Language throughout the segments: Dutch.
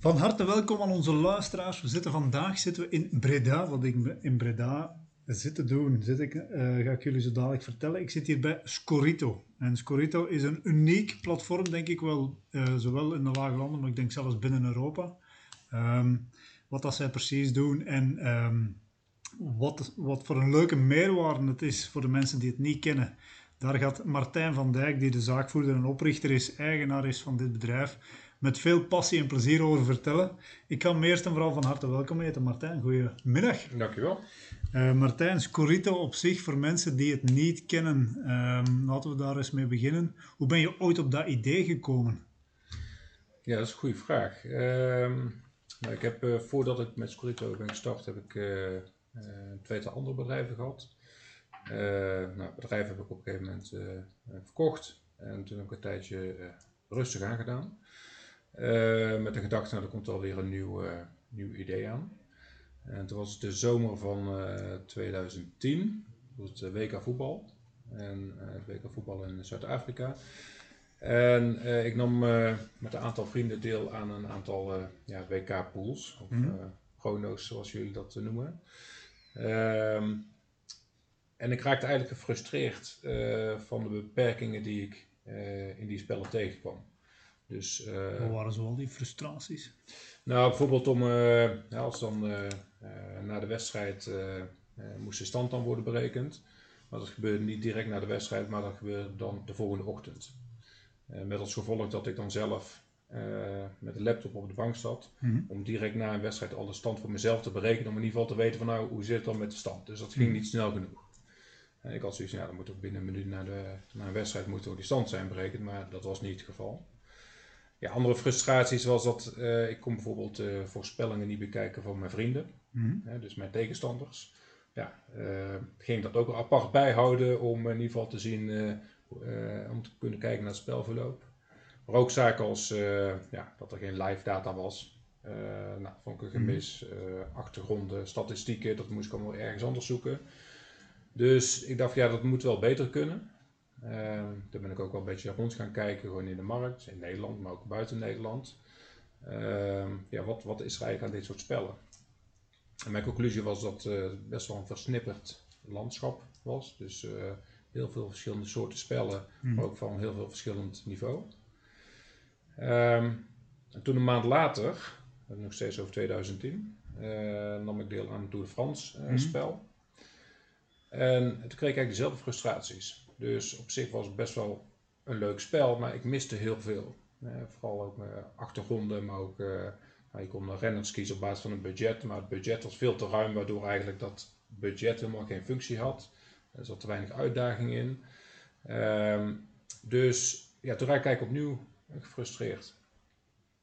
Van harte welkom aan onze luisteraars. We zitten vandaag zitten we in Breda. Wat ik in Breda zit te doen, zit ik, eh, ga ik jullie zo dadelijk vertellen. Ik zit hier bij Scorito. En Scorito is een uniek platform, denk ik wel, eh, zowel in de lage landen, maar ik denk zelfs binnen Europa. Ehm, wat dat zij precies doen en ehm, wat, wat voor een leuke meerwaarde het is voor de mensen die het niet kennen. Daar gaat Martijn van Dijk, die de zaakvoerder en oprichter is, eigenaar is van dit bedrijf, met veel passie en plezier over vertellen. Ik kan me eerst en vooral van harte welkom heten. Martijn, goedemiddag. Dankjewel. Uh, Martijn, Scorito op zich, voor mensen die het niet kennen, uh, laten we daar eens mee beginnen. Hoe ben je ooit op dat idee gekomen? Ja, dat is een goede vraag. Uh, nou, ik heb, uh, voordat ik met Scorito ben gestart, heb ik uh, een tweetal andere bedrijven gehad. nou, het bedrijf heb ik op een gegeven moment verkocht. En toen heb ik een tijdje rustig aangedaan. Met de gedachte, nou, er komt alweer een nieuw, nieuw idee aan. En toen was het de zomer van uh, 2010, was het WK voetbal. En het WK voetbal in Zuid-Afrika. En uh, ik nam uh, met een aantal vrienden deel aan een aantal ja, WK-pools, of mm chrono's zoals jullie dat noemen. Um, en ik raakte eigenlijk gefrustreerd van de beperkingen die ik in die spellen tegenkwam. Dus, Wat waren zoal die frustraties? Nou, bijvoorbeeld om, ja, als dan uh, na de wedstrijd moest de stand dan worden berekend. Maar dat gebeurde niet direct na de wedstrijd, maar dat gebeurde dan de volgende ochtend. met als gevolg dat ik dan zelf met de laptop op de bank zat. Mm -hmm. Om direct na een wedstrijd al de stand voor mezelf te berekenen. Om in ieder geval te weten van nou, hoe zit het dan met de stand. Dus dat ging mm -hmm. niet snel genoeg. En ik had zoiets ja, dan moet ook binnen een minuut na, de, na een wedstrijd moet ook die stand zijn berekend. Maar dat was niet het geval. Ja, andere frustraties was dat uh, ik kon bijvoorbeeld uh, voorspellingen niet bekijken van mijn vrienden, mm -hmm. dus mijn tegenstanders. Ja, uh, ging dat ook apart bijhouden om in ieder geval te zien, om te kunnen kijken naar het spelverloop. Maar ook zaken als ja, dat er geen live data was. nou, vond ik een gemis, achtergronden, statistieken, dat moest ik allemaal ergens anders zoeken. Dus ik dacht, ja, dat moet wel beter kunnen. Uh, daar ben ik ook wel een beetje rond gaan kijken, gewoon in de markt, in Nederland, maar ook buiten Nederland. Uh, ja, wat, wat is er eigenlijk aan dit soort spellen? En mijn conclusie was dat het uh, best wel een versnipperd landschap was. Dus eh, heel veel verschillende soorten spellen, mm. maar ook van heel veel verschillend niveau. Um, en toen een maand later, nog steeds over 2010, eh, nam ik deel aan het Tour de France mm. spel. En toen kreeg ik eigenlijk dezelfde frustraties. Dus op zich was het best wel een leuk spel, maar ik miste heel veel. Eh, vooral ook mijn achtergronden, maar ook uh, nou, je kon renners kiezen op basis van een budget. Maar het budget was veel te ruim, waardoor eigenlijk dat budget helemaal geen functie had. Er zat te weinig uitdaging in. Um, dus ja, toen raak ik opnieuw gefrustreerd.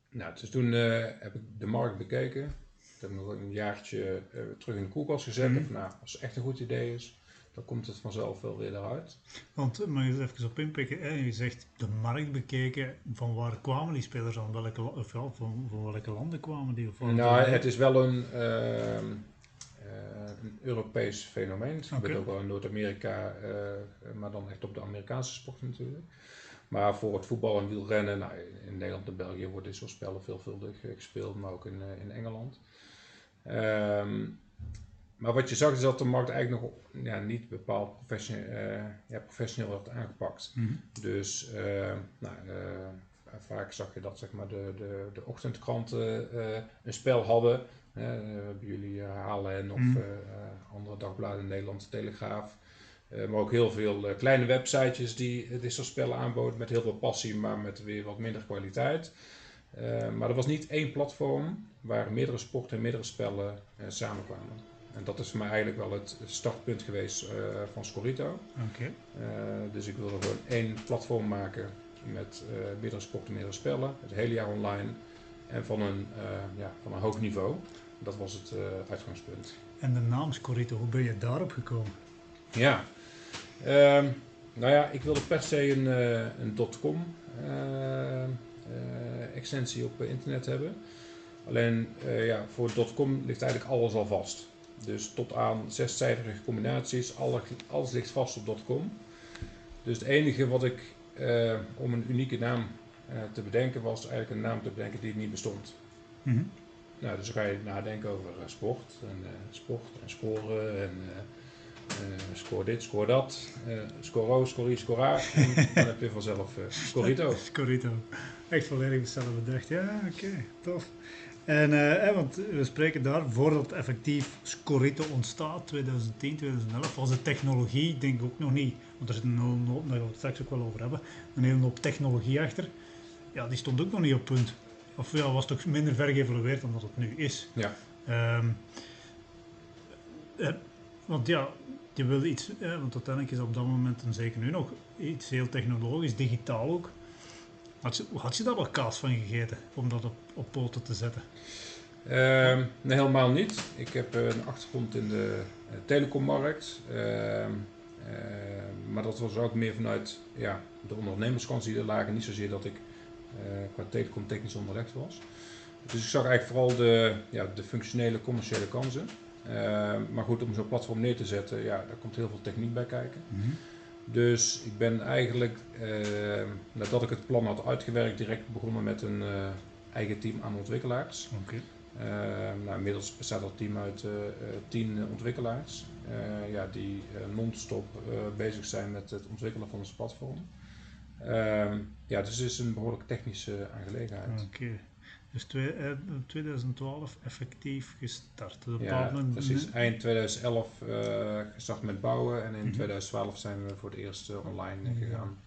Nou, dus toen uh, heb ik de markt bekeken. Ik heb nog een jaartje terug in de koelkast gezet. Mm -hmm. nou, als het echt een goed idee is, dan komt het vanzelf wel weer eruit. Want, maar je even op inpikken, hè? je zegt de markt bekeken, van waar kwamen die spelers dan? Welke, of ja, van, van welke landen kwamen die? Of nou, het is wel een, uh, uh, een Europees fenomeen. Het gebeurt okay. ook wel in Noord-Amerika, uh, maar dan echt op de Amerikaanse sport natuurlijk. Maar voor het voetbal en wielrennen, nou, in Nederland en België worden dit soort spellen veelvuldig gespeeld, maar ook in, in Engeland. Um, maar wat je zag is dat de markt eigenlijk nog ja, niet bepaald professioneel, uh, ja, professioneel werd aangepakt. Mm -hmm. Dus uh, nou, uh, vaak zag je dat zeg maar, de, de, de ochtendkranten een spel hadden. bij jullie halen of mm -hmm. andere dagbladen in Nederland, de Telegraaf. maar ook heel veel kleine websitejes die dit soort spellen aanboden met heel veel passie, maar met weer wat minder kwaliteit. maar er was niet één platform waar meerdere sporten en meerdere spellen samenkwamen. En dat is voor mij eigenlijk wel het startpunt geweest uh, van Scorito. Okay. Uh, dus ik wilde gewoon één platform maken met uh, meerdere sporten, meerdere spellen. Het hele jaar online en van een, ja, van een hoog niveau. Dat was het uitgangspunt. En de naam Scorito, hoe ben je daarop gekomen? Ja, um, nou ja, ik wilde per se een, een .com extensie op internet hebben. Alleen ja, voor .com ligt eigenlijk alles al vast. Dus tot aan zescijferige combinaties, alles, alles ligt vast op .com. Dus het enige wat ik uh, om een unieke naam uh, te bedenken was eigenlijk een naam te bedenken die niet bestond. Mhm. Nou, dus dan ga je nadenken over eh, sport en eh, sport en scoren en eh, eh, score dit, score dat, eh score O, score I, score A. En dan heb je vanzelf eh Scorito. Scorito. Echt volledig hetzelfde bedacht. Ja, oké, tof. En, eh, want we spreken daar, voordat effectief Scorito ontstaat, 2010, 2011, was de technologie, denk ik ook nog niet, want er zit een hele hoop, daar gaan we het straks ook wel over hebben, een hele hoop technologie achter. Ja, die stond ook nog niet op punt. Of ja, was toch minder ver geëvalueerd dan dat het nu is. Ja. Ehm, eh, want ja, je wil iets, eh, want uiteindelijk is op dat moment, en zeker nu nog, iets heel technologisch, digitaal ook. Had je, had je daar wel kaas van gegeten om dat op, op poten te zetten? Ehm, nee, helemaal niet. Ik heb eh, een achtergrond in de eh, telecommarkt. Ehm, ehm, maar dat was ook meer vanuit ja, de ondernemerskant die er lagen. Niet zozeer dat ik eh, qua telecom technisch onderlegd was. Dus ik zag eigenlijk vooral de, ja, de functionele commerciële kansen. Ehm, maar goed, om zo'n platform neer te zetten, ja, daar komt heel veel techniek bij kijken. Dus ik ben eigenlijk, eh, nadat ik het plan had uitgewerkt, direct begonnen met een eh, eigen team aan ontwikkelaars. Oké. Eh, nou, inmiddels bestaat dat team uit eh, eh, tien ontwikkelaars ja, die non-stop bezig zijn met het ontwikkelen van ons platform. Ehm, ja, dus het is een behoorlijk technische aangelegenheid. Oké. Dus twee, eh, 2012 effectief gestart. Op Ja, moment- precies. Eind 2011 eh, gestart met bouwen en in Mhm. 2012 zijn we voor het eerst online eh, Ja. gegaan.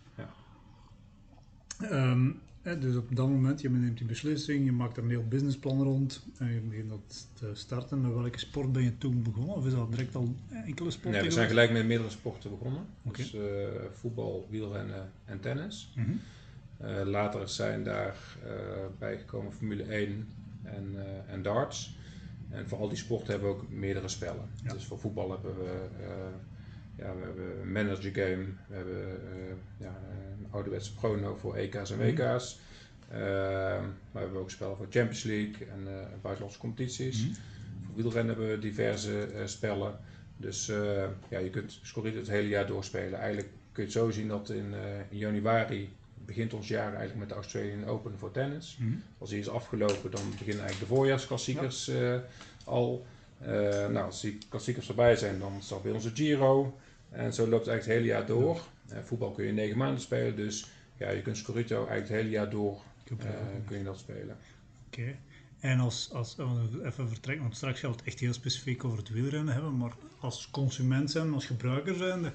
Dus op dat moment, je neemt die beslissing, je maakt er een heel businessplan rond en je begint dat te starten. Met welke sport ben je toen begonnen? Of is dat direct al enkele sporten? Nee, we zijn gelijk met meerdere sporten begonnen. Dus eh, voetbal, wielrennen en tennis. Mhm. Eh, later zijn daar eh, bijgekomen Formule 1 en, en darts. En voor al die sporten hebben we ook meerdere spellen. Ja. Dus voor voetbal hebben we, ja, we hebben een manager game, we hebben eh, ja, een ouderwetse prono voor EK's en Mhm. WK's. Eh, maar we hebben ook spellen voor Champions League en eh, buitenlandse competities. Mhm. Voor wielrennen hebben we diverse spellen. Dus ja, je kunt Scorito het hele jaar doorspelen. Eigenlijk kun je het zo zien dat in, in januari begint ons jaar eigenlijk met de Australian Open voor tennis. Mhm. Als die is afgelopen, dan beginnen eigenlijk de voorjaarsklassiekers al. Nou, als die klassiekers voorbij zijn, dan start bij onze Giro. En zo loopt het eigenlijk het hele jaar door. Eh, voetbal kun je negen maanden spelen, dus ja, je kunt Scorito eigenlijk het hele jaar door eh, kun je dat spelen. Oké. En als, als even vertrekken, want straks gaan we het echt heel specifiek over het wielrennen hebben, maar als consument zijn, als gebruiker zijn,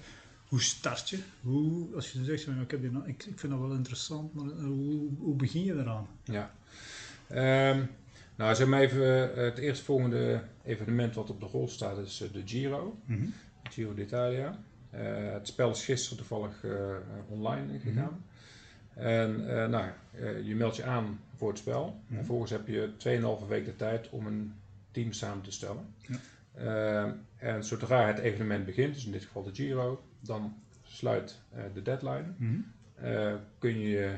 hoe start je? Hoe, als je zegt, ik, heb nou- ik, ik vind dat wel interessant, maar eh, hoe, hoe begin je eraan? Ja. Ehm, nou, zeg maar even, het eerstvolgende evenement wat op de rol staat is de Giro. Mhm. Giro d'Italia. Eh, het spel is gisteren toevallig eh, online gegaan. En eh, nou, je meldt je aan voor het spel. Mhm. En vervolgens heb je 2,5 week de tijd om een team samen te stellen. Ja. En zodra het evenement begint, dus in dit geval de Giro, dan sluit de deadline. Mhm. Kun je,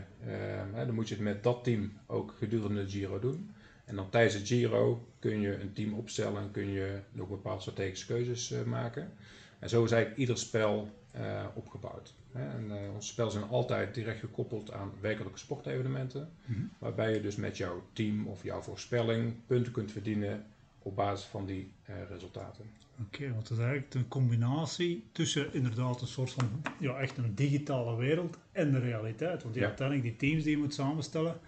dan moet je het met dat team ook gedurende de Giro doen. En dan tijdens de Giro kun je een team opstellen en kun je nog bepaalde strategische keuzes eh, maken. En zo is eigenlijk ieder spel eh, opgebouwd. Hè. En, eh, onze spellen zijn altijd direct gekoppeld aan werkelijke sportevenementen. Mhm. Waarbij je dus met jouw team of jouw voorspelling punten kunt verdienen op basis van die resultaten. Oké, want het is eigenlijk een combinatie tussen inderdaad een soort van, ja, echt een digitale wereld en de realiteit. Want ja, Ja. uiteindelijk die teams die je moet samenstellen,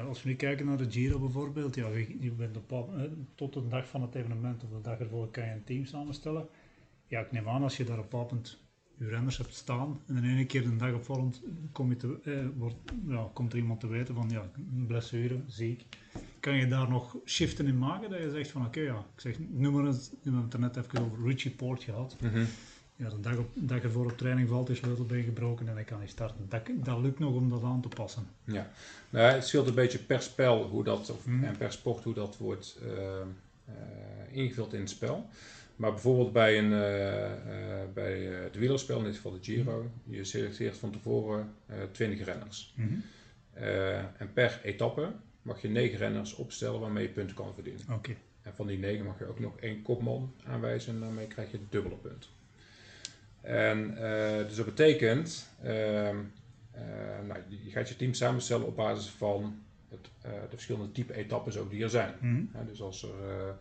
als we nu kijken naar de Giro bijvoorbeeld, ja, je, bent op, tot de dag van het evenement of de dag ervoor kan je een team samenstellen. Ja, ik neem aan als je daar op punt je renners hebt staan en in ene keer de dag op voorhand kom je eh, wordt, ja, komt er iemand te weten van ja, blessure, ziek. Kan je daar nog shiften in maken dat je zegt van oké ja, ik zeg, noem maar eens, we hebben het er net even over Richie Port gehad. Ja, de dag, op, de dag ervoor op training valt, is sleutelbeen gebroken en hij kan niet starten. Dat, dat lukt nog om dat aan te passen. Ja, nou, het scheelt een beetje per spel hoe dat, of, Mhm. en per sport hoe dat wordt eh, eh, ingevuld in het spel. Maar bijvoorbeeld bij, een, eh, bij het wielerspel, in dit geval de Giro, je selecteert van tevoren eh 20 renners. Eh, en per etappe mag je 9 renners opstellen waarmee je punten kan verdienen. Oké. En van die 9 mag je ook nog één kopman aanwijzen en daarmee krijg je dubbele punt. En eh, dus dat betekent, ehm, eh, nou, je gaat je team samenstellen op basis van het, de verschillende type etappes ook die er zijn. Mhm. dus als er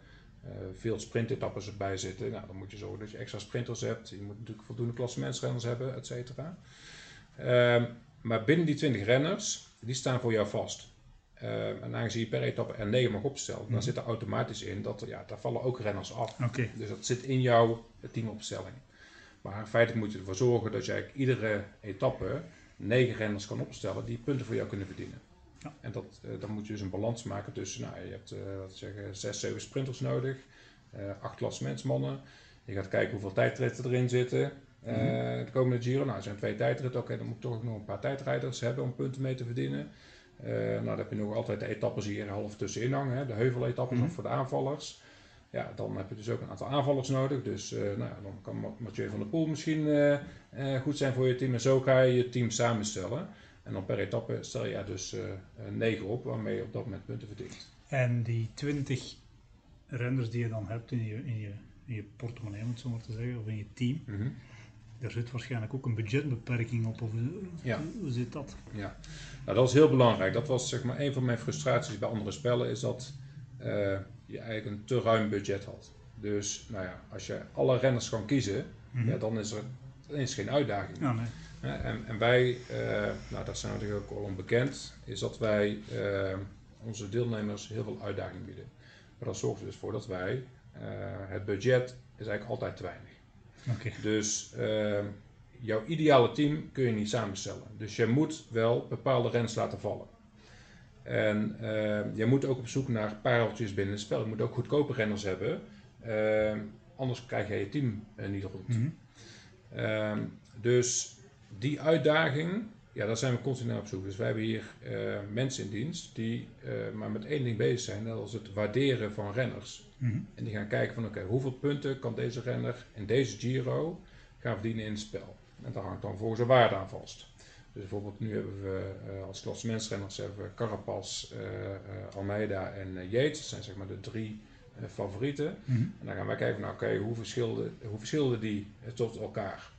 veel sprintetappes erbij zitten, nou, dan moet je zorgen dat je extra sprinters hebt. Je moet natuurlijk voldoende klassementsrenners hebben, et cetera. Ehm, maar binnen die 20 renners, die staan voor jou vast. Uh, en aangezien je per etappe er 9 mag opstellen, dan mhm. zit er automatisch in dat ja, daar vallen ook renners af. Okay. Dus dat zit in jouw teamopstelling. Maar feitelijk moet je ervoor zorgen dat je eigenlijk iedere etappe 9 renners kan opstellen die punten voor jou kunnen verdienen. Ja. En dat, uh, dan moet je dus een balans maken tussen, nou, je hebt wat zeggen, 6, 7 sprinters nodig, 8 klassementsmannen. Je gaat kijken hoeveel tijdritten erin zitten. Mm -hmm. de komende Giro, nou, er zijn twee tijdritten, oké, dan moet ik toch nog een paar tijdrijders hebben om punten mee te verdienen. Uh, nou, dan heb je nog altijd de etappes hier half tussenin hangen, hè, de heuveletappes mm voor de aanvallers. Ja, dan heb je dus ook een aantal aanvallers nodig. Dus uh, nou, dan kan Mathieu van der Poel misschien uh, goed zijn voor je team. En zo ga je je team samenstellen. En dan per etappe stel je dus 9 op, waarmee je op dat moment punten verdient. En die 20 renners die je dan hebt in je, in je, in je portemonnee, om het zo maar te zeggen, of in je team. Mm -hmm. Er zit waarschijnlijk ook een budgetbeperking op, of ja. hoe zit dat? Ja, nou, dat is heel belangrijk. Dat was zeg maar een van mijn frustraties bij andere spellen, is dat uh, je eigenlijk een te ruim budget had. Dus nou ja, als je alle renners kan kiezen, mm -hmm. ja, dan is er is geen uitdaging. Ja, nee. En, en, wij, uh, nou dat zijn natuurlijk ook al onbekend, is dat wij uh, onze deelnemers heel veel uitdaging bieden. Maar dat zorgt er dus voor dat wij, het budget is eigenlijk altijd te weinig. Okay. Dus jouw ideale team kun je niet samenstellen. Dus je moet wel bepaalde renners laten vallen. En uh, je moet ook op zoek naar pareltjes binnen het spel. Je moet ook goedkope renners hebben. Uh, anders krijg je je team niet rond. Mm -hmm. dus die uitdaging, ja, daar zijn we continu op zoek. Dus wij hebben hier mensen in dienst die maar met één ding bezig zijn. Dat is het waarderen van renners. Mm -hmm. En die gaan kijken van oké, okay, hoeveel punten kan deze renner in deze Giro gaan verdienen in het spel. En daar hangt dan volgens een waarde aan vast. Dus bijvoorbeeld nu hebben we uh, als klassementsrenners hebben we Carapaz, uh, uh, Almeida en Yates. Dat zijn zeg maar de drie favorieten. Mm -hmm. En dan gaan wij kijken naar oké, okay, hoe, verschilden, hoe verschilden die tot elkaar.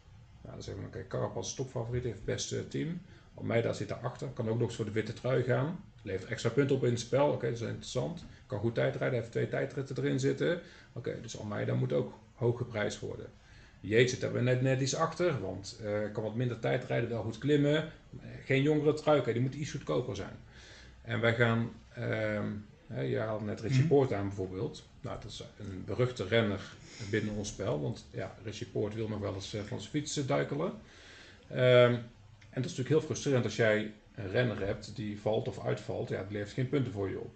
Nou, dan zeggen we oké, okay, Carapaz is topfavoriet, heeft het beste team. Almeida zit daarachter, kan ook nog eens voor de witte trui gaan. Levert extra punten op in het spel, oké, okay, dat is interessant. Kan goed tijdrijden, heeft twee tijdritten erin zitten. Oké, dus Almeida moet ook hoog geprijsd worden. Jeetje, zit er net, net iets achter, want uh, kan wat minder tijd rijden, wel goed klimmen. Geen jongere trui, okay, die moet iets goedkoper zijn. En wij gaan, uh, je haalde net Richie Mhm. Poort aan bijvoorbeeld. Nou, dat is een beruchte renner binnen ons spel, want ja, Richie Poort wil nog wel eens uh, van zijn fiets duikelen. Ehm, en dat is natuurlijk heel frustrerend als jij een renner hebt die valt of uitvalt, ja, die levert geen punten voor je op.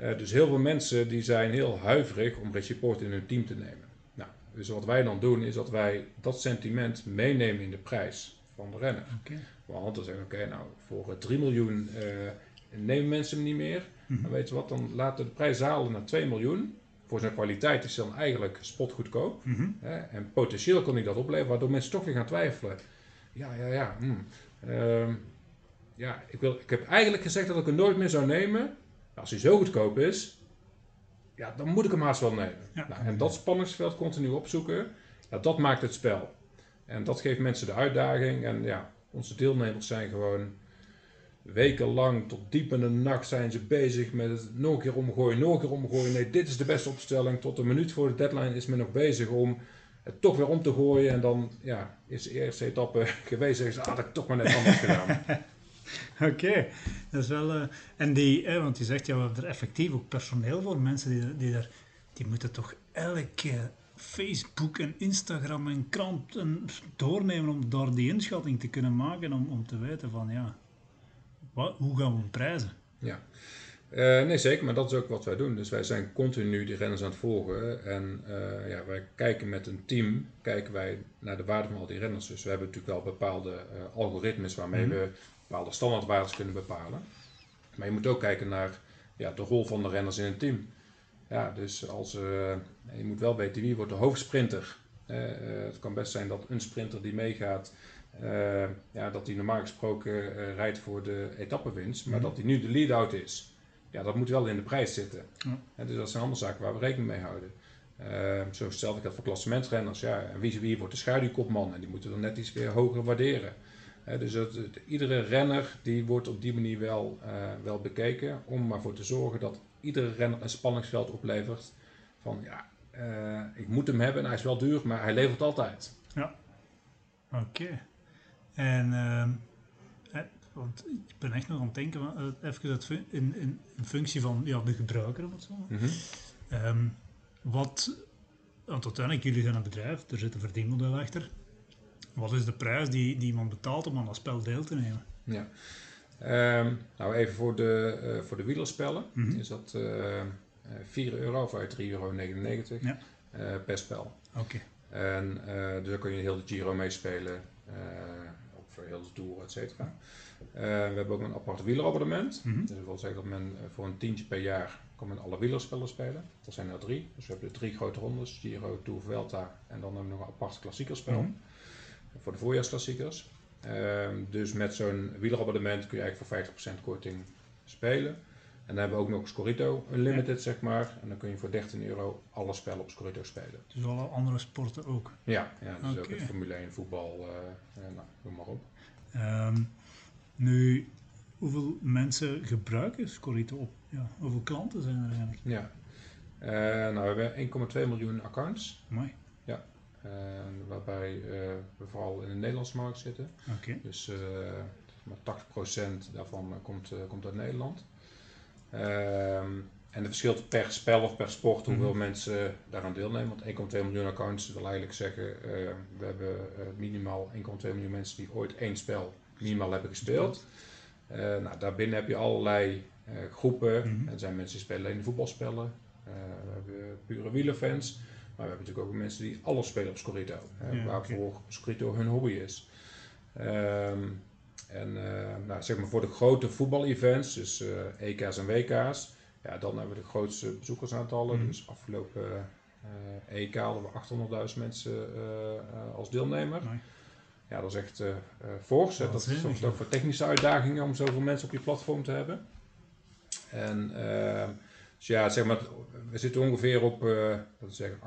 Uh, dus heel veel mensen die zijn heel huiverig om Richie Poort in hun team te nemen. Dus wat wij dan doen is dat wij dat sentiment meenemen in de prijs van de renner. Okay. Want dan zeggen we, oké, nou voor 3 miljoen uh, nemen mensen hem niet meer. Mhm. Dan weet je wat, dan laten we de prijs dalen naar 2 miljoen. Voor zijn kwaliteit is dan eigenlijk spotgoedkoop. Mhm. Hè? En potentieel kan hij dat opleveren, waardoor mensen toch weer gaan twijfelen. Ja, ja, ja. hmm. Ehm, ja, ik, wil, ik heb eigenlijk gezegd dat ik hem nooit meer zou nemen. Als hij zo goedkoop is, ja, dan moet ik hem haast wel nemen. Ja. Nou, en dat spanningsveld continu opzoeken, ja, dat maakt het spel. En dat geeft mensen de uitdaging. En ja, onze deelnemers zijn gewoon wekenlang tot diep in de nacht zijn ze bezig met het nog een keer omgooien, nog een keer omgooien. Nee, dit is de beste opstelling. Tot een minuut voor de deadline is men nog bezig om het toch weer om te gooien. En dan ja, is de eerste etappe geweest en ze, ah, dat heb ik toch maar net anders gedaan. Oké, okay. dat is wel. Uh, en die, eh, want je zegt ja, we hebben er effectief ook personeel voor. Mensen die, die daar, die moeten toch elke Facebook en Instagram en krant en doornemen om daar die inschatting te kunnen maken. Om, om te weten van ja, wat, hoe gaan we hem prijzen? Ja. Uh, nee, zeker, maar dat is ook wat wij doen. Dus wij zijn continu die renners aan het volgen. En uh, ja, wij kijken met een team kijken wij naar de waarde van al die renners. Dus we hebben natuurlijk wel bepaalde uh, algoritmes waarmee mm -hmm. we bepaalde standaardwaardes kunnen bepalen. Maar je moet ook kijken naar ja, de rol van de renners in een team. Ja, dus als, uh, je moet wel weten wie wordt de hoofdsprinter. Uh, het kan best zijn dat een sprinter die meegaat, ja, dat die normaal gesproken rijdt voor de etappenwinst, maar mm. dat die nu de lead-out is. Ja, dat moet wel in de prijs zitten. Dus dat zijn allemaal zaken waar we rekening mee houden. zo stel ik dat voor klassementsrenners. Ja, en wie, wie wordt de schaduwkopman? En die moeten dan net iets weer hoger waarderen. Dus het- iedere renner die wordt op die manier wel, eh, wel bekeken om ervoor te zorgen dat iedere renner een spanningsveld oplevert van ja, eh, ik moet hem hebben en hij is wel duur, maar hij levert altijd. Oké. En, ehm, want ik ben echt nog aan het denken, van, eh, even in, in, in functie van ja, de gebruiker, het zo maar. Ehm, wat, want uiteindelijk, jullie zijn een bedrijf, er zit een verdienmodel achter. Wat is de prijs die, die iemand betaalt om aan dat spel deel te nemen? Ja. Ehm, nou, even voor de, eh, voor de wielerspellen Mhm. is dat eh, eh, 4 euro of 3,99 euro Ja. eh, per spel. Oké. En eh, dus dan kun je heel de Giro meespelen, eh of heel de Tour, et cetera. Eh, we hebben ook een apart wielerabonnement. Mhm. Dus dat wil zeggen dat men eh, voor een tientje per jaar kan men alle wielerspellen spelen. Dat zijn er drie. Dus we hebben de drie grote rondes, Giro, Tour, Vuelta en dan hebben we nog een apart klassiekerspel Mhm. Voor de voorjaarsklassiekers. Ehm, dus met zo'n wielerabonnement kun je eigenlijk voor 50% korting spelen. En dan hebben we ook nog Scorito Unlimited, zeg maar. En dan kun je voor 13 euro alle spellen op Scorito spelen. Dus alle andere sporten ook. Ja, ja dus ook het Formule 1, voetbal, eh, nou, noem maar op. Ehm, nu, hoeveel mensen gebruiken Scorito op? Ja, hoeveel klanten zijn er eigenlijk? Ja. Eh, nou, we hebben 1,2 miljoen accounts. Mooi. eh, waarbij eh, we vooral in de Nederlandse markt zitten. Dus eh, maar 80% daarvan eh, komt, eh, komt uit Nederland. Ehm, en het verschilt per spel of per sport hoeveel Mhm. mensen daaraan deelnemen. Want 1,2 miljoen accounts wil eigenlijk zeggen, eh, we hebben eh, minimaal 1,2 miljoen mensen die ooit één spel minimaal hebben gespeeld. Eh, nou, daarbinnen heb je allerlei eh, groepen. Mhm. Er zijn mensen die spelen alleen de voetbalspellen. Eh, we hebben pure wielerfans. Maar we hebben natuurlijk ook mensen die alles spelen op Scorito. hè, Ja, waarvoor Scorito hun hobby is. Ehm, en eh, nou, zeg maar voor de grote voetbal-events, dus eh, EK's en WK's, ja, dan hebben we de grootste bezoekersaantallen. Mhm. Dus afgelopen eh, EK hadden we 800.000 mensen als deelnemer. Ja, dat is echt fors. hè. Dat is soms ook voor technische uitdagingen om zoveel mensen op je platform te hebben. En dus ja, zeg maar, we zitten ongeveer op uh, zeggen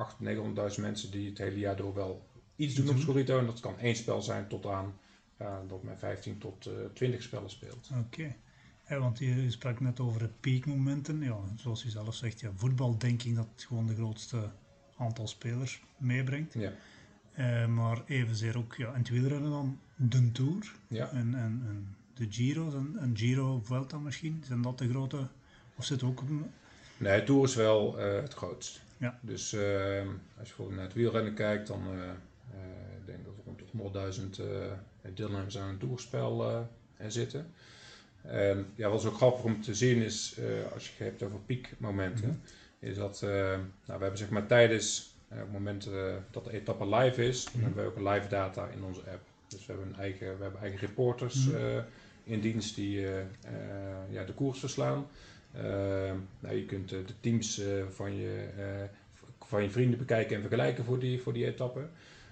800.000, 900.000 mensen die het hele jaar door wel iets doen op doen. Scorito. En dat kan één spel zijn tot aan ja, dat men 15 tot eh 20 spellen speelt. Oké. Ja, want je, sprak net over de piekmomenten. Ja, zoals je zelf zegt, ja, voetbal denk ik dat het gewoon de grootste aantal spelers meebrengt. Ja, Eh, maar evenzeer ook ja, in het wielrennen dan de Tour ja. en, en, en de Giro's en, en Giro Vuelta misschien. Zijn dat de grote... Of zit ook... een- Nee, Tour is wel eh, het grootst. Ja. Dus ehm, als je bijvoorbeeld naar het wielrennen kijkt, dan eh, eh, ik denk dat er rond de 100.000 eh, deelnemers aan een toerspel zitten. En ja, wat is ook grappig om te zien is, als je het hebt over piekmomenten, Mhm. is dat nou, we hebben zeg maar tijdens op het moment dat de etappe live is, dan Mhm. hebben we ook live data in onze app. Dus we hebben, een eigen, we hebben eigen reporters Mhm. in dienst die ja, de koers verslaan. Eh, nou, je kunt eh, de teams eh, van, je, eh, van je vrienden bekijken en vergelijken voor die, voor die etappe.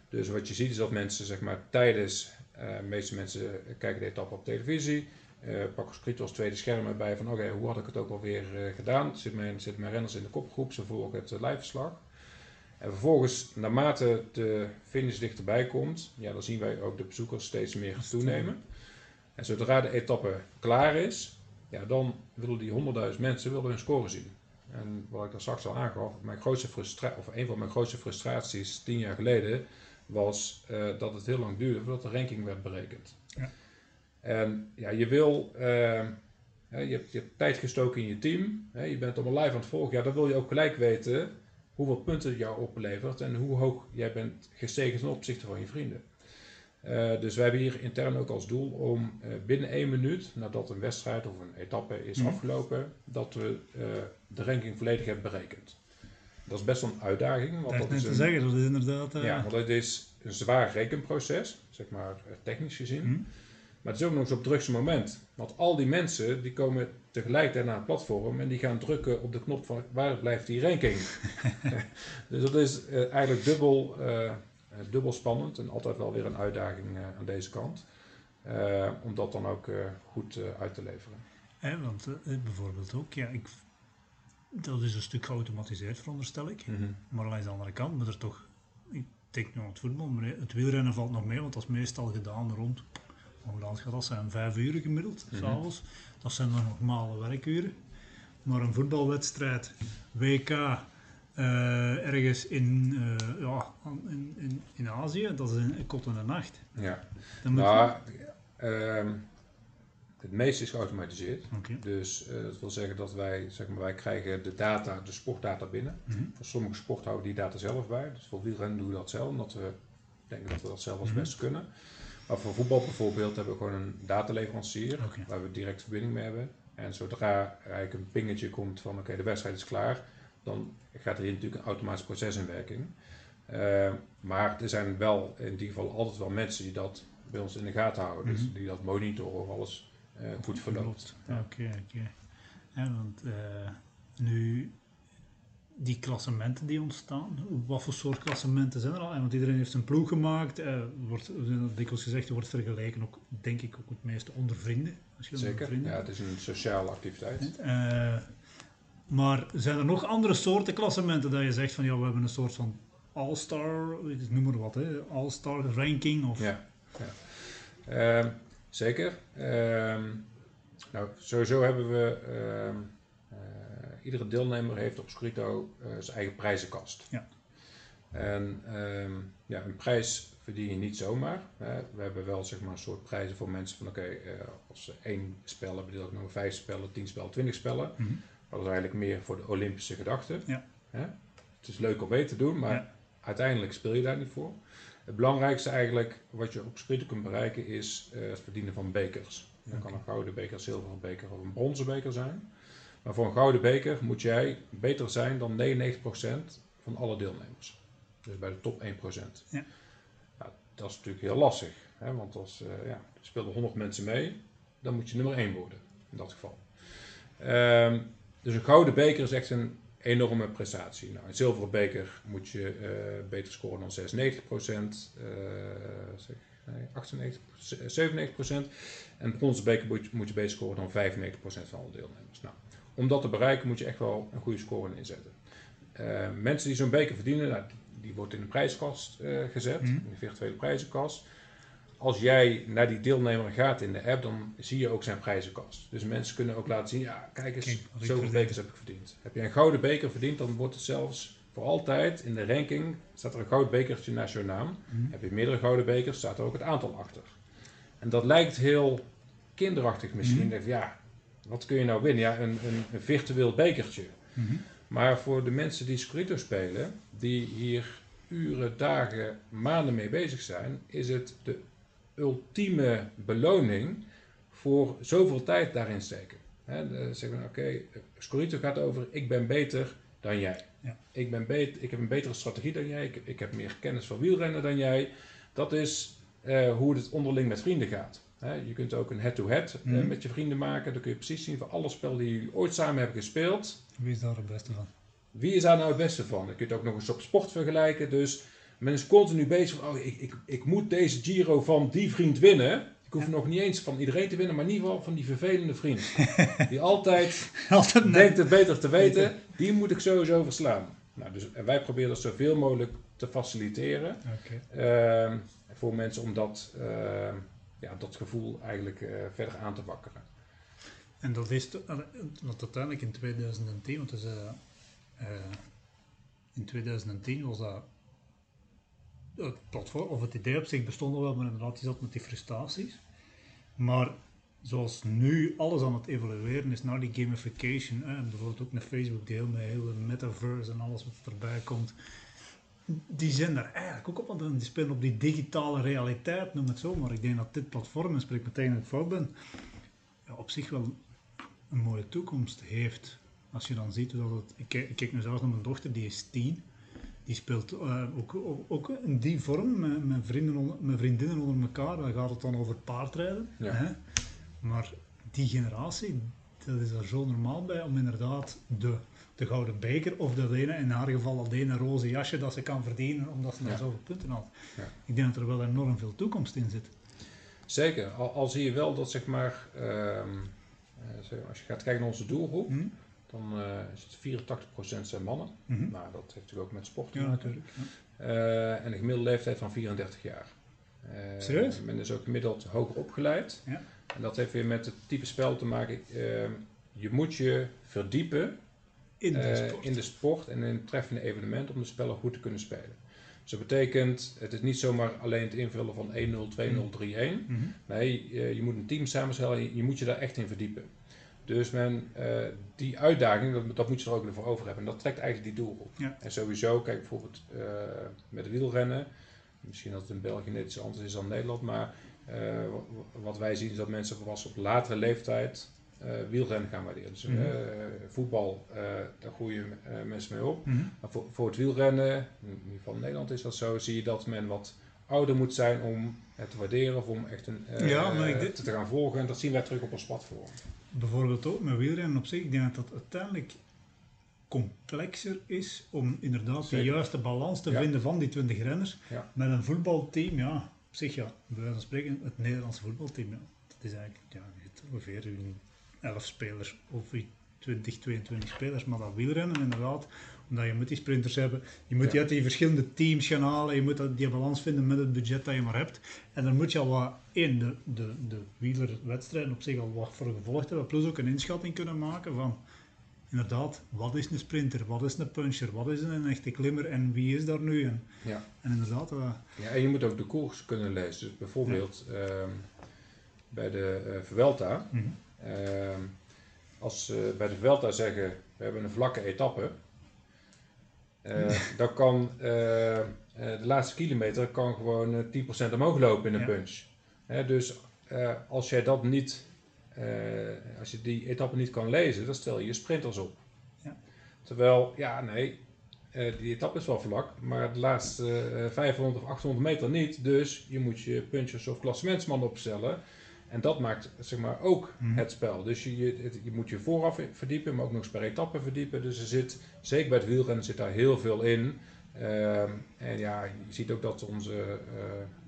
Dus wat je ziet is dat mensen zeg maar, tijdens, de meeste mensen kijken de etappe op televisie, eh pakken script als tweede scherm erbij van oké, hoe had ik het ook alweer gedaan? Zit mijn, zitten mijn renners in de kopgroep, ze volgen het uh, liveverslag. En vervolgens, naarmate de finish dichterbij komt, ja, dan zien wij ook de bezoekers steeds meer toenemen. En zodra de etappe klaar is, ja, dan willen die 100.000 mensen willen hun score zien. En wat ik daar straks al aangaf, mijn grootste frustra- of een van mijn grootste frustraties tien jaar geleden was eh, dat het heel lang duurde voordat de ranking werd berekend. Ja. En ja, je wil, eh, hè, je, hebt, je hebt tijd gestoken in je team, hè, je bent allemaal live aan het volgen, ja, dan wil je ook gelijk weten hoeveel punten het jou oplevert en hoe hoog jij bent gestegen ten opzichte van je vrienden. Uh, dus wij hebben hier intern ook als doel om uh, binnen één minuut nadat een wedstrijd of een etappe is Mhm. afgelopen, dat we uh, de ranking volledig hebben berekend. Dat is best wel een uitdaging. Want Dat dat is te zeggen, dat is inderdaad... eh, ja, want het is een zwaar rekenproces, zeg maar eh, technisch gezien. hm? Maar het is ook nog eens op het drukste moment. Want al die mensen die komen tegelijkertijd naar het platform en die gaan drukken op de knop van waar blijft die ranking. dus dat is eigenlijk dubbel, dubbel spannend en altijd wel weer een uitdaging uh, aan deze kant. Uh, om dat dan ook goed uit te leveren. Hè, want eh, bijvoorbeeld ook, ja, ik, dat is een stuk geautomatiseerd veronderstel ik. Mm -hmm. Maar langs de andere kant moet er toch, ik denk nu aan het voetbal, maar het wielrennen valt nog mee, want dat is meestal gedaan rond hoe laat gaat dat zijn? Vijf uur gemiddeld, Mhm. s'avonds. Dat zijn dan normale werkuren. Maar een voetbalwedstrijd, WK, eh, ergens in, eh, ja, in, in, in Azië, dat is een kot in de nacht. Ja. Dan moet Nou, ehm, het meeste is geautomatiseerd. Dus eh, dat wil zeggen dat wij, zeg maar, wij krijgen de data, de sportdata binnen. Mhm. Voor sommige sporten houden die data zelf bij. Dus voor wielrennen doen we dat zelf, omdat we denken dat we dat zelf als Mhm. beste kunnen. Maar voor voetbal bijvoorbeeld hebben we gewoon een dataleverancier waar we direct verbinding mee hebben. En zodra eigenlijk een pingetje komt van oké, de wedstrijd is klaar, dan gaat er hier natuurlijk een automatisch proces in werking. Eh, maar er zijn wel in ieder geval altijd wel mensen die dat bij ons in de gaten houden. Dus Mhm. die dat monitoren of alles eh, goed verloopt. Ja, Oké, oké. Ja, want eh, nu, die klassementen die ontstaan, wat voor soort klassementen zijn er al? Want iedereen heeft een ploeg gemaakt, eh, wordt, dikwijls gezegd, wordt vergeleken ook, denk ik, ook het meeste onder vrienden. Als je onder Zeker, vrienden ja, het is een sociale activiteit. Maar zijn er nog andere soorten klassementen dat je zegt van ja, we hebben een soort van all-star, noem maar wat, hè, all-star ranking of Ja, ja. Ehm, zeker. Ehm, nou, sowieso hebben we, ehm, eh, iedere deelnemer heeft op Scrito eh, zijn eigen prijzenkast. Ja. En ja, een prijs verdien je niet zomaar. Hè. We hebben wel zeg maar, een soort prijzen voor mensen van oké, eh, als ze één spel hebben, deel ik nog vijf spellen, tien spellen, twintig spellen. Mhm. Dat is eigenlijk meer voor de Olympische gedachte. Ja. Hè? Het is leuk om mee te doen, maar Ja. uiteindelijk speel je daar niet voor. Het belangrijkste eigenlijk wat je op Scrito kunt bereiken is eh, het verdienen van bekers. Dat kan een gouden beker, een zilveren beker of een bronzen beker zijn. Maar voor een gouden beker moet jij beter zijn dan 99% van alle deelnemers. Dus bij de top 1%. Ja. Nou, dat is natuurlijk heel lastig. Hè? Want als eh ja, er spelen 100 mensen mee, dan moet je nummer 1 worden. In dat geval. Ehm, dus een gouden beker is echt een enorme prestatie. Nou, een zilveren beker moet je eh, beter scoren dan 96%, eh, zeg, nee, 98, 97%. En een bronzen beker moet je, moet je beter scoren dan 95% van alle deelnemers. Nou, om dat te bereiken moet je echt wel een goede score inzetten. Eh, mensen die zo'n beker verdienen, nou, die, die wordt in de prijskast eh, gezet, Mhm. in de virtuele prijzenkast. Als jij naar die deelnemer gaat in de app, dan zie je ook zijn prijzenkast. Dus mensen kunnen ook laten zien, ja, kijk eens, Kijk, zoveel verdiend. bekers heb ik verdiend. Heb je een gouden beker verdiend, dan wordt het zelfs voor altijd in de ranking, staat er een goud bekertje naast je naam. Mhm. Heb je meerdere gouden bekers, staat er ook het aantal achter. En dat lijkt heel kinderachtig misschien. Denk je, Ja, wat kun je nou winnen? Ja, een, een, een virtueel bekertje. Mhm. Maar voor de mensen die Scorito spelen, die hier uren, dagen, maanden mee bezig zijn, is het de ultieme beloning voor zoveel tijd daarin steken. Hè, de- zeggen we, oké, Scorito gaat over, ik ben beter dan jij. Ja. Ik, ben beter, ik heb een betere strategie dan jij, ik, ik heb meer kennis van wielrennen dan jij. Dat is eh, hoe het onderling met vrienden gaat. Je kunt ook een head-to-head eh, Mhm. met je vrienden maken. Dan kun je precies zien van alle spellen die jullie ooit samen hebben gespeeld. Wie is daar het beste van? Wie is daar nou het beste van? Dan kun je het ook nog eens op sport vergelijken. Dus men is continu bezig van, oh, ik, ik, ik moet deze Giro van die vriend winnen. Ik hoef Ja. nog niet eens van iedereen te winnen, maar in ieder geval van die vervelende vriend. die altijd Altijd denkt het beter te weten. Die moet ik sowieso verslaan. Nou, dus, en wij proberen dat zoveel mogelijk te faciliteren. Ehm, voor mensen om dat, ehm, ja, dat gevoel eigenlijk eh, verder aan te wakkeren. En dat is, to- eh, want uiteindelijk in 2010, want eh, in 2010 was dat het platform, of het idee op zich bestond al wel, maar inderdaad, je zat met die frustraties. Maar zoals nu alles aan het evolueren is naar die gamification, hè, en bijvoorbeeld ook naar Facebook deel met hele metaverse en alles wat erbij komt, die zijn daar eigenlijk ook op, want die spelen op die digitale realiteit, noem het zo, maar ik denk dat dit platform, en spreek meteen dat ik fout ben, ja, op zich wel een mooie toekomst heeft. Als je dan ziet dat het... Ik kijk, ik kijk nu zelfs naar mijn dochter, die is tien. Die speelt eh, ook, ook, ook in die vorm met, met, vrienden onder, met vriendinnen onder elkaar. Dan gaat het dan over paardrijden. Ja. Hè? Maar die generatie, dat is er zo normaal bij om inderdaad de, de gouden beker of dat ene, in haar geval dat ene roze jasje dat ze kan verdienen omdat ze Ja. zoveel punten had. Ja. Ik denk dat er wel enorm veel toekomst in zit. Zeker, al, al zie je wel dat zeg maar, ehm, eh, zeg maar, als je gaat kijken naar onze doelgroep, Hm? Dan eh, is het 84% zijn mannen. Mhm. Nou, dat heeft natuurlijk ook met sport te maken. Ja. Eh, en de gemiddelde leeftijd van 34 jaar. Uh, Serieus? Men is ook gemiddeld hoger opgeleid. Ja. En dat heeft weer met het type spel te maken. Je moet je verdiepen In de eh, sport. in de sport en in treffende evenementen om de spellen goed te kunnen spelen. Dus dat betekent, het is niet zomaar alleen het invullen van 1-0, 2-0, 3-1. Mhm. Nee, je, je moet een team samenstellen, je, je moet je daar echt in verdiepen. Dus men, eh, die uitdaging, dat, dat moet je er ook voor over hebben. En dat trekt eigenlijk die doel op. Ja. En sowieso, kijk bijvoorbeeld eh, met wielrennen. Misschien dat het in België net iets anders is dan Nederland. Maar eh, wa- wat wij zien is dat mensen pas op latere leeftijd wielrennen gaan waarderen. Dus Mhm. voetbal, daar groeien mensen mee op. Mhm. Maar voor, voor het wielrennen, in ieder geval in Nederland is dat zo, zie je dat men wat ouder moet zijn om het te waarderen of om echt een, Ja, ik te, te gaan volgen. En dat zien wij terug op ons platform. Bijvoorbeeld ook met wielrennen op zich. Ik denk dat dat uiteindelijk complexer is om inderdaad de juiste balans te Ja. vinden van die 20 renners. Ja. Met een voetbalteam, ja, op zich ja, bij wijze van spreken, het Nederlandse voetbalteam, ja, dat is eigenlijk, ja, ongeveer een 11 spelers of iets 20, 22 spelers, maar dat wielrennen inderdaad, omdat je moet die sprinters hebben, je moet Ja. die uit die verschillende teams gaan halen, je moet dat- die balans vinden met het budget dat je maar hebt. En dan moet je al wat, één, de, de, de wielerwedstrijden op zich al wat voor gevolgd hebben, plus ook een inschatting kunnen maken van, inderdaad, wat is een sprinter, wat is een puncher, wat is een echte klimmer en wie is daar nu? En, Ja. en inderdaad, eh, Ja, en je moet ook de koers kunnen lezen. Dus bijvoorbeeld ehm, bij de eh Vuelta. mhm. ehm, als ze bij de Vuelta zeggen, we hebben een vlakke etappe. Eh, dan kan eh, eh, de laatste kilometer kan gewoon eh, 10% omhoog lopen in een Ja. punch. Dus als jij dat niet, als je die etappe niet kan lezen, dan stel je je sprinters op. Ja. Terwijl, ja, nee, die etappe is wel vlak, maar de laatste eh, 500 of 800 meter niet. Dus je moet je punchers of klassementsmannen opstellen. En dat maakt zeg maar, ook Mhm. het spel. Dus je, je, het- je moet je vooraf verdiepen, maar ook nog eens per etappe verdiepen. Dus er zit, zeker bij het wielrennen, zit daar heel veel in. Ehm, en ja, je ziet ook dat onze eh,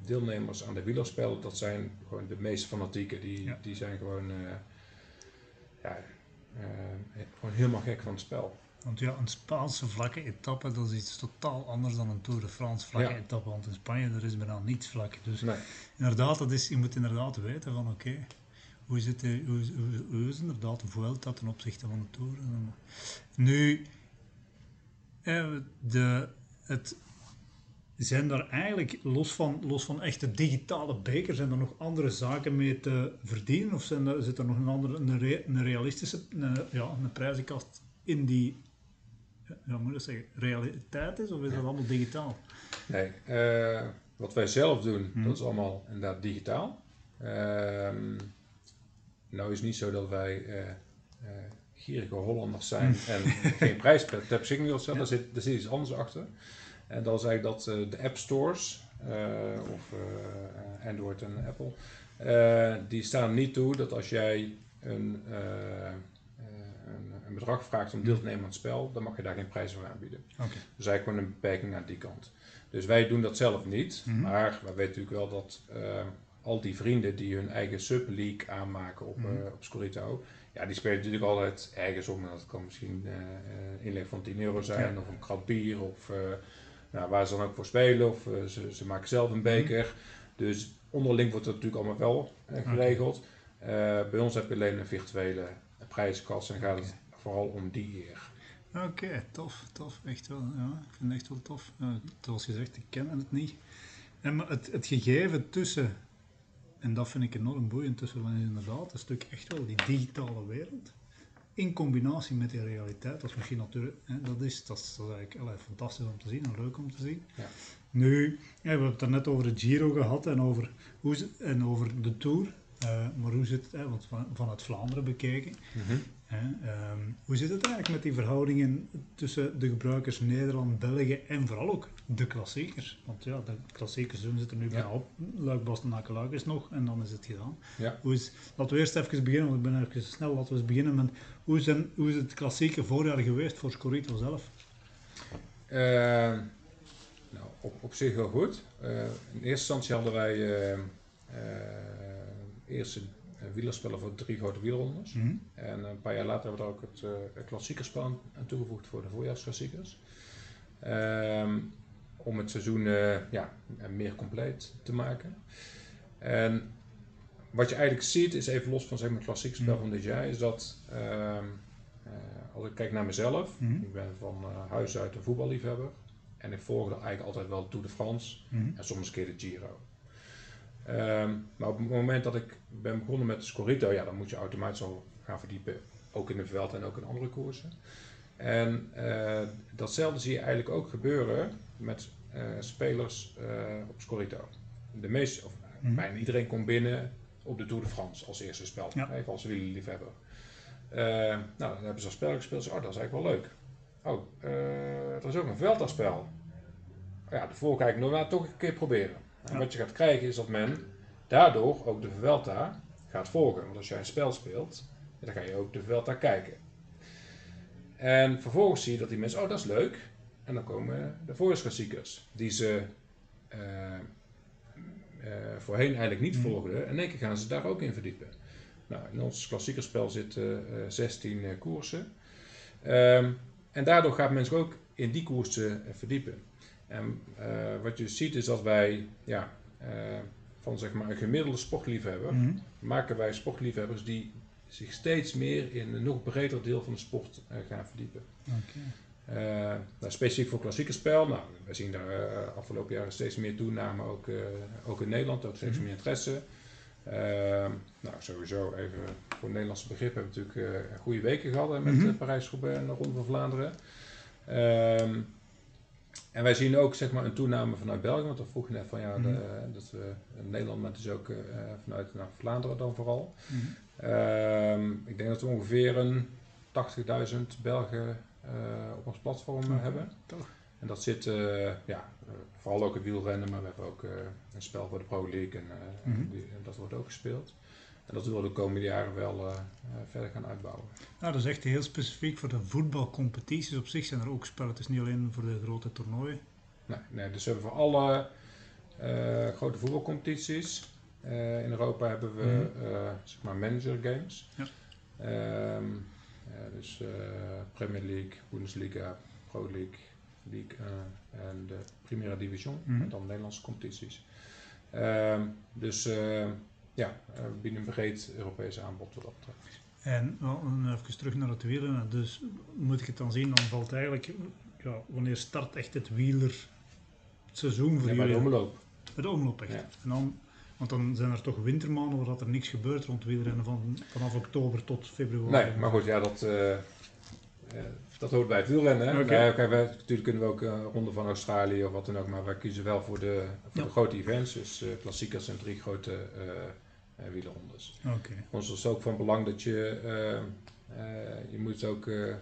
deelnemers aan de wielerspelen, dat zijn gewoon de meest fanatieken. Die, Ja. die zijn gewoon, eh, ja, eh, gewoon helemaal gek van het spel. Want ja, een Spaanse vlakke etappe, dat is iets totaal anders dan een Tour de France vlakke Ja. etappe. Want in Spanje er is bijna niets vlak. Dus Nee. inderdaad, dat is, je moet inderdaad weten van oké, hoe, zit de, hoe, is- hoe, hoe is inderdaad de Vuelta ten opzichte van de Tour? En, Nu, eh, de, het, zijn daar eigenlijk, los van, los van echte digitale bekers, zijn er nog andere zaken mee te verdienen? Of zijn er, zit er nog een andere, een, re- een realistische, een, ja, een prijzenkast in die, ja, moet ik dat zeggen, realiteit is? Of is dat allemaal digitaal? Nee, eh, wat wij zelf doen, Mhm. dat is allemaal inderdaad digitaal. Ehm, nou is het niet zo dat wij eh, gierige Hollanders zijn en geen prijs beschikking willen stellen. Mhm. Ja. Daar, zit, daar zit iets anders achter. En dat is eigenlijk dat de app stores, of Android en Apple, die staan niet toe dat als jij een, een, bedrag vraagt om deel te nemen aan het spel, dan mag je daar geen prijs voor aanbieden. Dus eigenlijk gewoon een beperking aan die kant. Dus wij doen dat zelf niet. Mhm. Maar we weten natuurlijk wel dat eh, al die vrienden die hun eigen sub-league aanmaken op, Mhm. eh, op Scorito, ja, die spelen natuurlijk altijd ergens om. En Dat kan misschien eh, inleg van 10 euro zijn, Ja. of een krat bier, of nou, waar ze dan ook voor spelen. Of ze, ze maken zelf een beker. Dus onderling wordt dat natuurlijk allemaal wel geregeld. Bij ons heb je alleen een virtuele prijzenkast en gaat het vooral om die eer. Oké, tof, tof, echt wel. Ja, ik vind het echt wel tof. Uh, zoals gezegd, ik ken het niet. En maar het, het gegeven tussen, en dat vind ik enorm boeiend, tussen van inderdaad een stuk echt wel die digitale wereld, in combinatie met die realiteit, dat is misschien natuurlijk, hè, dat, is, dat is, dat is eigenlijk allee, fantastisch om te zien en leuk om te zien. Ja. Nu, we hebben het net over het Giro gehad en over, hoe, en over de Tour. Eh, maar hoe zit het, hè, want van, vanuit Vlaanderen bekeken, Hè, ehm, hoe zit het eigenlijk met die verhoudingen tussen de gebruikers Nederland, België en vooral ook de klassiekers? Want ja, de klassiekers doen zitten nu Ja. bijna op. Luik, Bastenaken, Luik is nog en dan is het gedaan. Ja. Hoe is, laten we eerst even beginnen, want ik ben even snel. Laten we eens beginnen met hoe hoe is het klassieke voorjaar geweest voor Scorito zelf? Eh, nou, op, op zich heel goed. Eh, in eerste instantie hadden wij eh, eerst een wielerspellen voor drie grote wielrondes. Mhm. En een paar jaar later hebben we er ook het uh, klassiekerspel aan toegevoegd voor de voorjaarsklassiekers. Ehm, om het seizoen ja, meer compleet te maken. En wat je eigenlijk ziet, is even los van zeg maar, het klassieke spel van dit jaar, is dat ehm, als ik kijk naar mezelf, Mhm. ik ben van huis uit een voetballiefhebber. En ik volgde eigenlijk altijd wel Tour de France Mhm. en soms een keer de Giro. Ehm, maar op het moment dat ik ben begonnen met de Scorito, ja, dan moet je automatisch al gaan verdiepen. Ook in de veld en ook in andere koersen. En eh, datzelfde zie je eigenlijk ook gebeuren met eh, spelers eh, op Scorito. De meeste, of Mhm. bijna iedereen komt binnen op de Tour de France als eerste spel. Ja. Even als wielerliefhebber. Nou, dan hebben ze als spel gespeeld. Oh, dat is eigenlijk wel leuk. Oh, er is ook een Velta-spel. Ja, de ik nog wel toch een keer proberen. En wat je gaat krijgen is dat men daardoor ook de Vuelta gaat volgen. Want als jij een spel speelt, dan ga je ook de Vuelta kijken. En vervolgens zie je dat die mensen, oh dat is leuk. En dan komen de voorjaarsklassiekers, die ze eh, eh, voorheen eigenlijk niet Mhm. volgden. En in één keer gaan ze daar ook in verdiepen. Nou, in ons klassiekerspel zitten eh 16 eh, koersen. Ehm, en daardoor gaat men zich ook in die koersen verdiepen. En eh, wat je ziet is dat wij ja, eh, van zeg maar een gemiddelde sportliefhebber Mhm. maken wij sportliefhebbers die zich steeds meer in een nog breder deel van de sport eh, gaan verdiepen. Nou, specifiek voor klassieke spel, nou, we zien daar afgelopen jaren steeds meer toename, ook, ook in Nederland, ook steeds Mhm. meer interesse. Ehm, nou, sowieso even voor Nederlandse begrip hebben we natuurlijk goede weken gehad hè, met Mhm. eh, Parijs-Roubaix en de Ronde van Vlaanderen. Ehm, en wij zien ook zeg maar, een toename vanuit België, want dan vroeg je net van ja, de, Mhm. dat we in Nederland, maar dus ook eh, vanuit nou, Vlaanderen dan vooral. Mhm. Ehm, ik denk dat we ongeveer een 80.000 Belgen eh, op ons platform eh, hebben. toch. En dat zit eh, ja, eh, vooral ook in wielrennen, maar we hebben ook eh, een spel voor de Pro League en, eh, Mhm. die- en dat wordt ook gespeeld. En dat willen we de komende jaren wel eh, eh, verder gaan uitbouwen. Nou, dat is echt heel specifiek voor de voetbalcompetities. Op zich zijn er ook spellen. Het is niet alleen voor de grote toernooien. Nee, nee, dus we hebben voor alle eh, grote voetbalcompetities in Europa hebben we Mhm. zeg maar manager games. Ja. Ehm, dus Premier League, Bundesliga, Pro League, League en de Primera Division, Mhm. en dan Nederlandse competities. Ehm, dus ja, eh, we bieden een breed Europees aanbod wat dat betreft. En wel, dan even terug naar het wielrennen. Dus moet ik het dan zien, dan valt eigenlijk... Ja, wanneer start echt het wielerseizoen voor Ja, bij de omloop. Bij de omloop echt. Ja. En dan, want dan zijn er toch wintermaanden waar er niks gebeurt rond wielrennen van, vanaf oktober tot februari. Nee, maar goed, ja, dat, eh, eh, dat hoort bij het wielrennen. Hè? Oké. Nou wij, natuurlijk kunnen we ook een ronde van Australië of wat dan ook, maar wij kiezen wel voor de, voor Ja. de grote events, dus klassiekers en drie grote wielerrondes. Oké. Voor ons is het ook van belang dat je, eh, eh, je moet ook eh,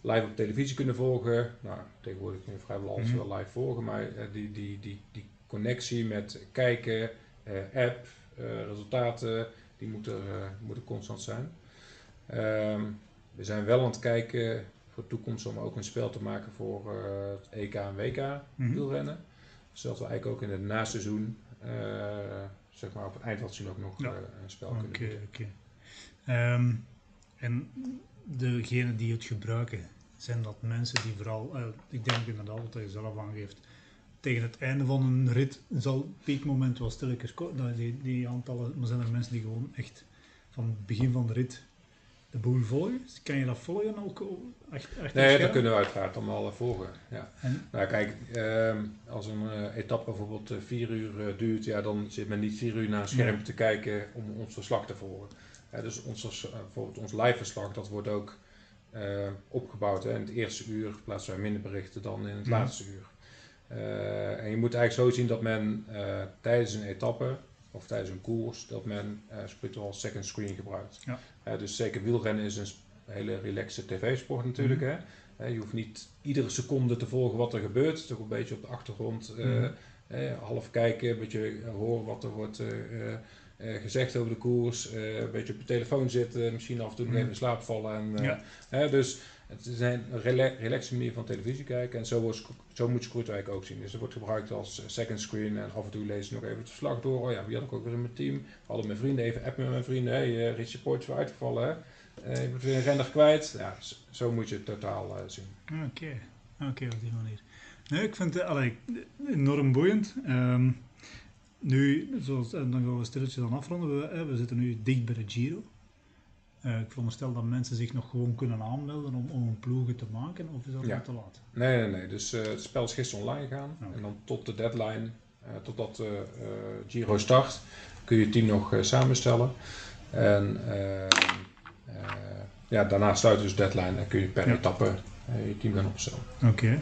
live op televisie kunnen volgen. Nou, tegenwoordig kun je vrijwel alles Mhm. wel live volgen, maar eh, die, die, die, die connectie met kijken, eh, app, eh, resultaten, die moeten, eh, moeten constant zijn. Ehm, we zijn wel aan het kijken voor de toekomst om ook een spel te maken voor eh, het EK en WK Mhm. wielrennen. Zodat we eigenlijk ook in het naseizoen, eh zeg maar op het eind het seizoen ook nog Ja. eh, een spel Oké, kunnen oké. Ehm, en degenen die het gebruiken, zijn dat mensen die vooral, eh, ik denk inderdaad wat je zelf aangeeft, tegen het einde van een rit zal het piekmoment wel stilletjes ko- nou, die, die aantallen, maar zijn er mensen die gewoon echt van het begin van de rit de boel volgen? Kan je dat volgen ook? Het Nee, dat kunnen we uiteraard allemaal eh, volgen. Ja. En, Nou kijk, ehm, als een eh, etappe bijvoorbeeld eh, vier uur eh, duurt, ja, dan zit men niet vier uur naar een scherm Nee. te kijken om ons verslag te volgen. Ja, dus ons, eh, bijvoorbeeld ons live verslag, dat wordt ook eh, opgebouwd. Hè. In het eerste uur plaatsen wij minder berichten dan in het laatste uur. Eh, en je moet eigenlijk zo zien dat men eh, tijdens een etappe of tijdens een koers, dat men eh spreekt wel second screen gebruikt. Ja. Eh, dus zeker wielrennen is een hele relaxe tv-sport natuurlijk. Mhm. hè. Eh, je hoeft niet iedere seconde te volgen wat er gebeurt. Toch een beetje op de achtergrond eh, Mhm. eh, half kijken, een beetje eh, horen wat er wordt eh, eh, eh, gezegd over de koers. eh, een beetje op je telefoon zitten, misschien af en toe Mhm. even in slaap vallen. En, eh, Ja. dus het is een rela relaxe manier van televisie kijken. En zo, Sc- zo moet je Screwdriver ook zien. Dus het wordt gebruikt als eh, second screen. En af en toe lees je nog even het verslag door. Oh ja, wie had ik ook weer in mijn team? Hadden mijn vrienden even appen met mijn vrienden. Hé, hey, uh, Richie Poort is weer uitgevallen. Hè? Eh, je bent weer een kwijt. Ja, zo moet je het totaal eh, zien. Oké. Oké, op die manier. Ik vind het allee, enorm boeiend. Ehm, nu, zoals, dan gaan we stilletjes dan afronden. We, eh, we zitten nu dicht bij de Giro. Eh, ik veronderstel dat mensen zich nog gewoon kunnen aanmelden om, om een ploegen te maken, of is dat Ja. te laat? Nee, nee, nee. Dus eh, het spel is gisteren online gegaan. En dan tot de deadline, eh, totdat de Giro start, kun je je team nog samenstellen. En ja, daarna sluit dus de deadline en kun je per Ja. etappe je team gaan opstellen. Oké.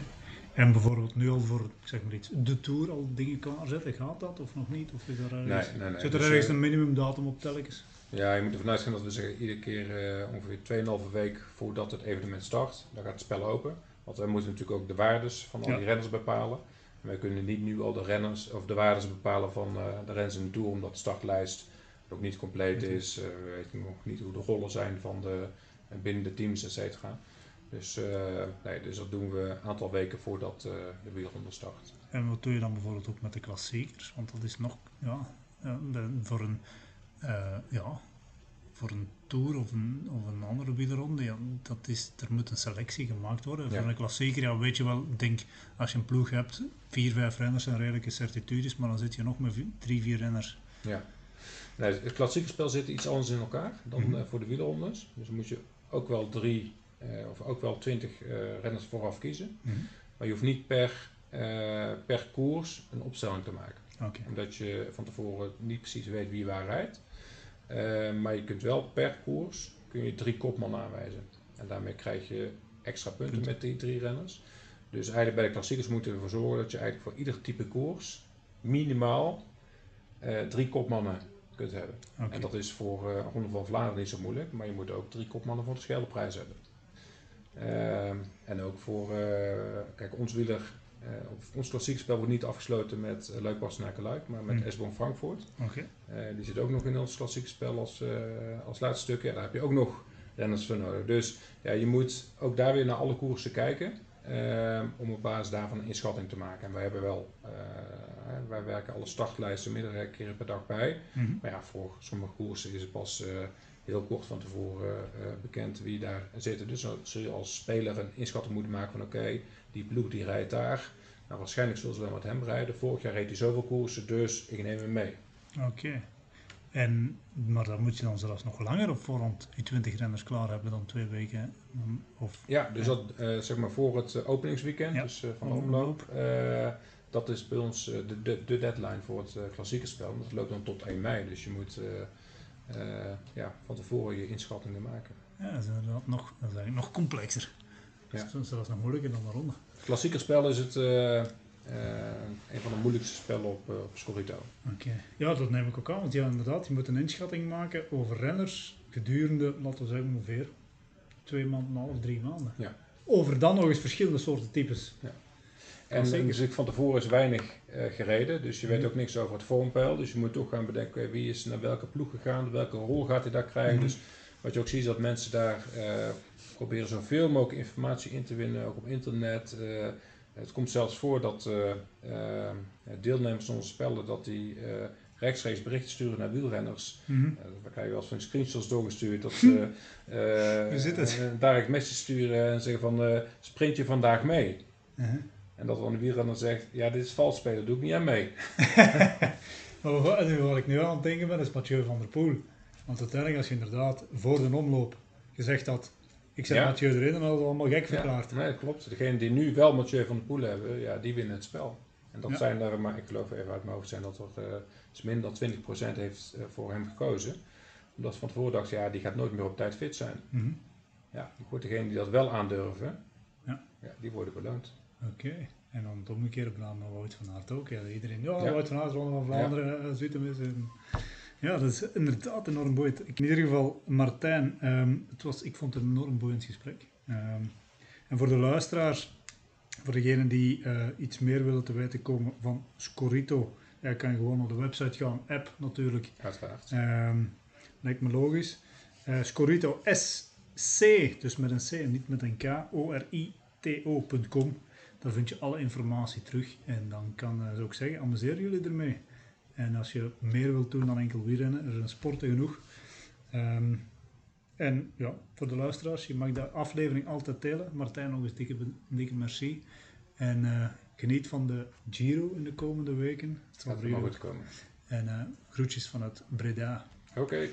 En bijvoorbeeld nu al voor, zeg maar iets, de Tour al dingen klaarzetten, gaat dat of nog niet? Of is er ergens, Nee, nee, nee. zit er Dus, ergens eh, een minimumdatum op telkens? Ja, je moet ervan uitgaan dat we zeggen iedere keer eh, ongeveer 2,5 week voordat het evenement start, dan gaat het spel open. Want wij moeten natuurlijk ook de waardes van al Ja. die renners bepalen. En wij kunnen niet nu al de renners of de waardes bepalen van eh, de renners in de Tour, omdat de startlijst ook niet compleet is. Eh, we weten nog niet hoe de rollen zijn van de, binnen de teams, et cetera. Dus, nee, dus dat doen we een aantal weken voordat de wielronde start. En wat doe je dan bijvoorbeeld ook met de klassiekers? Want dat is nog, ja, voor een, eh, ja, voor een tour of een, of een andere wielerronde, ja, dat is, er moet een selectie gemaakt worden. Ja. Voor een klassieker, ja, weet je wel, denk, als je een ploeg hebt, vier, vijf renners zijn redelijke certitudes, maar dan zit je nog met drie, vier renners. Ja. Nee, het klassieke spel zit iets anders in elkaar dan Mhm. eh, voor de wielerrondes. Dus dan moet je ook wel drie eh, of ook wel twintig renners vooraf kiezen. Maar je hoeft niet per, per koers een opstelling te maken. Omdat je van tevoren niet precies weet wie waar rijdt. Eh, maar je kunt wel per koers kun je drie kopman aanwijzen. En daarmee krijg je extra punten met die drie renners. Dus eigenlijk bij de klassiekers moeten we ervoor zorgen dat je eigenlijk voor ieder type koers minimaal eh, drie kopmannen kunt hebben. En dat is voor eh Ronde van Vlaanderen niet zo moeilijk, maar je moet ook drie kopmannen voor de Scheldeprijs hebben. Ehm, en ook voor, kijk, ons wieler, eh, ons klassieke spel wordt niet afgesloten met uh, Luik Bastenaken Luik, maar met Hmm. Esbon Frankfurt. Eh, die zit ook nog in ons klassieke spel als, als laatste stuk. Ja, daar heb je ook nog renners voor nodig. Dus ja, je moet ook daar weer naar alle koersen kijken. om op basis daarvan een inschatting te maken. En wij hebben wel, wij werken alle startlijsten meerdere keren per dag bij. Mhm. Maar ja, voor sommige koersen is het pas heel kort van tevoren eh, bekend wie daar zitten. Dus dan zul je als speler een inschatting moeten maken van oké, die ploeg die rijdt daar. Nou, waarschijnlijk zullen ze wel met hem rijden. Vorig jaar reed hij zoveel koersen, dus ik neem hem mee. Oké. En, maar dan moet je dan zelfs nog langer op voorhand die 20 renners klaar hebben dan twee weken. Of, Ja, dus Ja. dat eh, zeg maar voor het eh, openingsweekend, Ja. dus eh, van de omloop. dat is bij ons de, de, de deadline voor het klassieke spel. Dat loopt dan tot 1 mei, dus je moet ja, van tevoren je inschattingen maken. ja, dat is nog, dat is eigenlijk nog complexer. Ja. Dat is zelfs nog moeilijker dan de ronde. Het klassieke spel is het eh, eh, een van de moeilijkste spellen op, eh, op Scorito. Oké. Ja, dat neem ik ook aan. Want ja, inderdaad, je moet een inschatting maken over renners gedurende, laten we zeggen, ongeveer twee maanden, een half, drie maanden. Ja. Over dan nog eens verschillende soorten types. En Zeker. dus ik van tevoren is weinig eh, gereden, dus je weet Mhm. ook niks over het vormpeil. Dus je moet toch gaan bedenken wie is naar welke ploeg gegaan, welke rol gaat hij daar krijgen. Mhm. Dus wat je ook ziet is dat mensen daar eh, proberen zoveel mogelijk informatie in te winnen, ook op internet. Eh, het komt zelfs voor dat deelnemers van onze spellen dat die rechtstreeks berichten sturen naar wielrenners. Mhm. Uh, we krijgen wel eens van screenshots doorgestuurd dat ze het? een direct message sturen en zeggen van sprint je vandaag mee? Uh-huh. En dat dan de wielrenner zegt, ja dit is vals spelen, doe ik niet aan mee. Maar wat, ik nu aan het denken ben, is Mathieu van der Poel. Want uiteindelijk, als je inderdaad voor de omloop gezegd had, ik zet Ja. Mathieu erin, dan hadden we allemaal gek verklaard. Ja, nee, dat klopt. Degenen die nu wel Mathieu van der Poel hebben, ja, die winnen het spel. En dat Ja. zijn er, maar ik geloof even uit mijn hoofd zijn dat er eh, is minder dan 20% heeft eh, voor hem gekozen. Omdat ze van tevoren dachten, ja, die gaat nooit meer op tijd fit zijn. Mhm. Ja, goed, degenen die dat wel aandurven, Ja. ja, die worden beloond. Oké. En dan het omgekeerde plan naar Wout van Aert ook. Ja, iedereen, ja, Ja. Wout van Aert, Ronde van Vlaanderen, ja. Zoetemis. En... Ja, dat is inderdaad enorm boeiend. In ieder geval, Martijn, ehm, het was, ik vond het een enorm boeiend gesprek. Ehm, en voor de luisteraars, voor degenen die eh, iets meer willen te weten komen van Scorito, kan je gewoon op de website gaan, app natuurlijk. Uiteraard. Ehm, lijkt me logisch. Eh Scorito SC, dus met een C en niet met een K, O-R-I-T-O.com. Daar vind je alle informatie terug. En dan kan, eh, zou ik zeggen, amuseer jullie ermee. En als je meer wilt doen dan enkel wielrennen, er zijn sporten genoeg. Ehm, En ja, voor de luisteraars, je mag de aflevering altijd delen. Martijn, nog eens dikke, dikke merci. En eh, geniet van de Giro in de komende weken. Het zal goed komen. En eh, groetjes vanuit Breda. Oké.